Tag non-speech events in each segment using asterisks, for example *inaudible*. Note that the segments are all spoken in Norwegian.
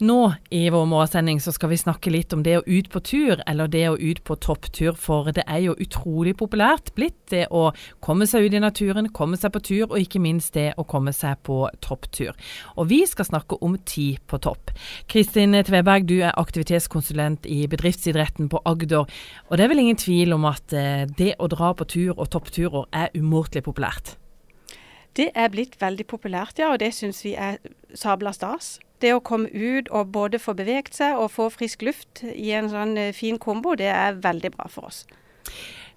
Nå i vår morgensending så skal vi snakke litt om det å ut på tur, eller det å ut på topptur. For det er jo utrolig populært blitt det å komme seg ut i naturen, komme seg på tur, og ikke minst det å komme seg på topptur. Og vi skal snakke om tid på topp. Kristin Tveberg, du er aktivitetskonsulent i bedriftsidretten på Agder. Og det er vel ingen tvil om at eh, det å dra på tur og toppturer er umåtelig populært? Det er blitt veldig populært, ja. Og det syns vi er sabla stas. Det å komme ut og både få beveget seg og få frisk luft i en sånn eh, fin kombo, det er veldig bra for oss.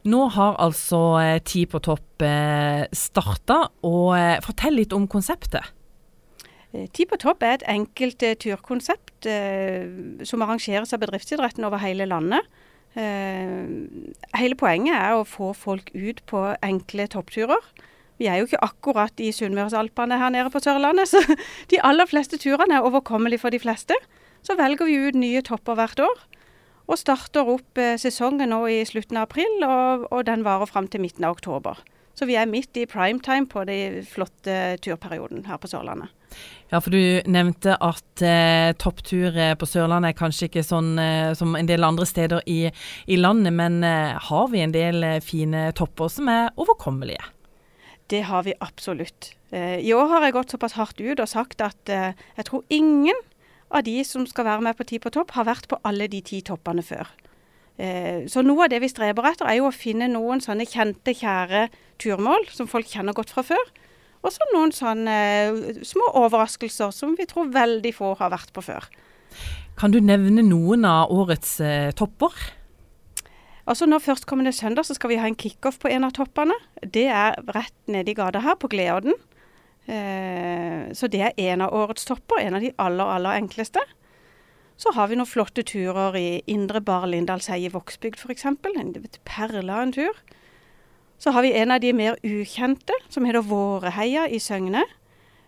Nå har altså eh, Ti på topp eh, starta, og fortell litt om konseptet. Ti på topp er et enkelt turkonsept som arrangeres av bedriftsidretten over hele landet. hele poenget er å få folk ut på enkle toppturer. Vi er jo ikke akkurat i Sunnmørsalpene her nede på Sørlandet, så *laughs* de aller fleste turene er overkommelige for de fleste. Så velger vi ut nye topper hvert år, og starter opp eh, sesongen nå i slutten av april, og, og den varer fram til midten av oktober. Så vi er midt i primetime på den flotte turperioden her på Sørlandet. Ja, for du nevnte at eh, topptur eh, på Sørlandet er kanskje ikke sånn eh, som en del andre steder i, i landet, men eh, har vi en del eh, fine topper som er overkommelige? Det har vi absolutt. Eh, I år har jeg gått såpass hardt ut og sagt at eh, jeg tror ingen av de som skal være med på Ti på topp, har vært på alle de ti toppene før. Eh, så noe av det vi streber etter, er jo å finne noen sånne kjente, kjære turmål som folk kjenner godt fra før. Og så noen sånne små overraskelser som vi tror veldig få har vært på før. Kan du nevne noen av årets topper? Altså nå Førstkommende søndag så skal vi ha en kickoff på en av toppene. Det er rett nede i gata her, på Gleodden. Eh, så det er en av årets topper. En av de aller, aller enkleste. Så har vi noen flotte turer i Indre Bar Lindalseie i Vågsbygd f.eks. En perle av en tur. Så har vi en av de mer ukjente, som heter Våreheia i Søgne.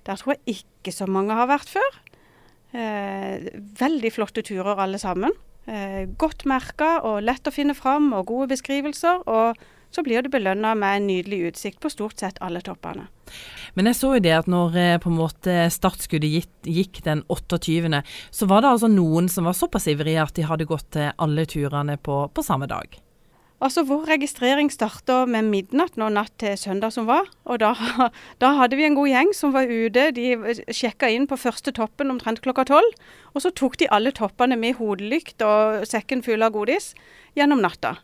Der tror jeg ikke så mange har vært før. Eh, veldig flotte turer alle sammen. Eh, godt merka og lett å finne fram, og gode beskrivelser. Og så blir du belønna med en nydelig utsikt på stort sett alle toppene. Men jeg så jo det at når eh, på en måte startskuddet gikk den 28., så var det altså noen som var såpass ivrige at de hadde gått til alle turene på, på samme dag. Altså, Vår registrering starta med midnatt nå natt til søndag som var. og da, *laughs* da, hadde vi en god gjeng som var ute. De sjekka inn på første toppen omtrent klokka tolv. Og så tok de alle toppene med hodelykt og sekken full av godis gjennom natta.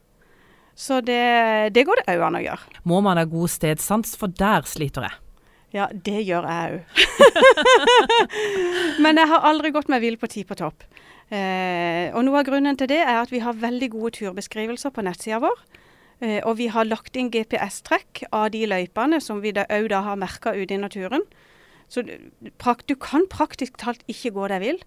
Så det, det går det òg an å gjøre. Må man ha god stedsans, for der sliter jeg. Ja, det gjør jeg òg. *laughs* Men jeg har aldri gått meg vill på ti på topp. Eh, og Noe av grunnen til det er at vi har veldig gode turbeskrivelser på nettsida vår. Eh, og vi har lagt inn GPS-trekk av de løypene som vi òg da, har merka ute i naturen. Så du kan praktisk talt ikke gå deg vill.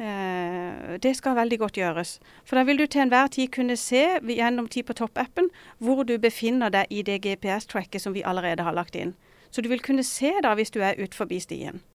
Eh, det skal veldig godt gjøres. For da vil du til enhver tid kunne se gjennom Tid på topp-appen hvor du befinner deg i det GPS-tracket som vi allerede har lagt inn. Så du vil kunne se da hvis du er ut forbi stien.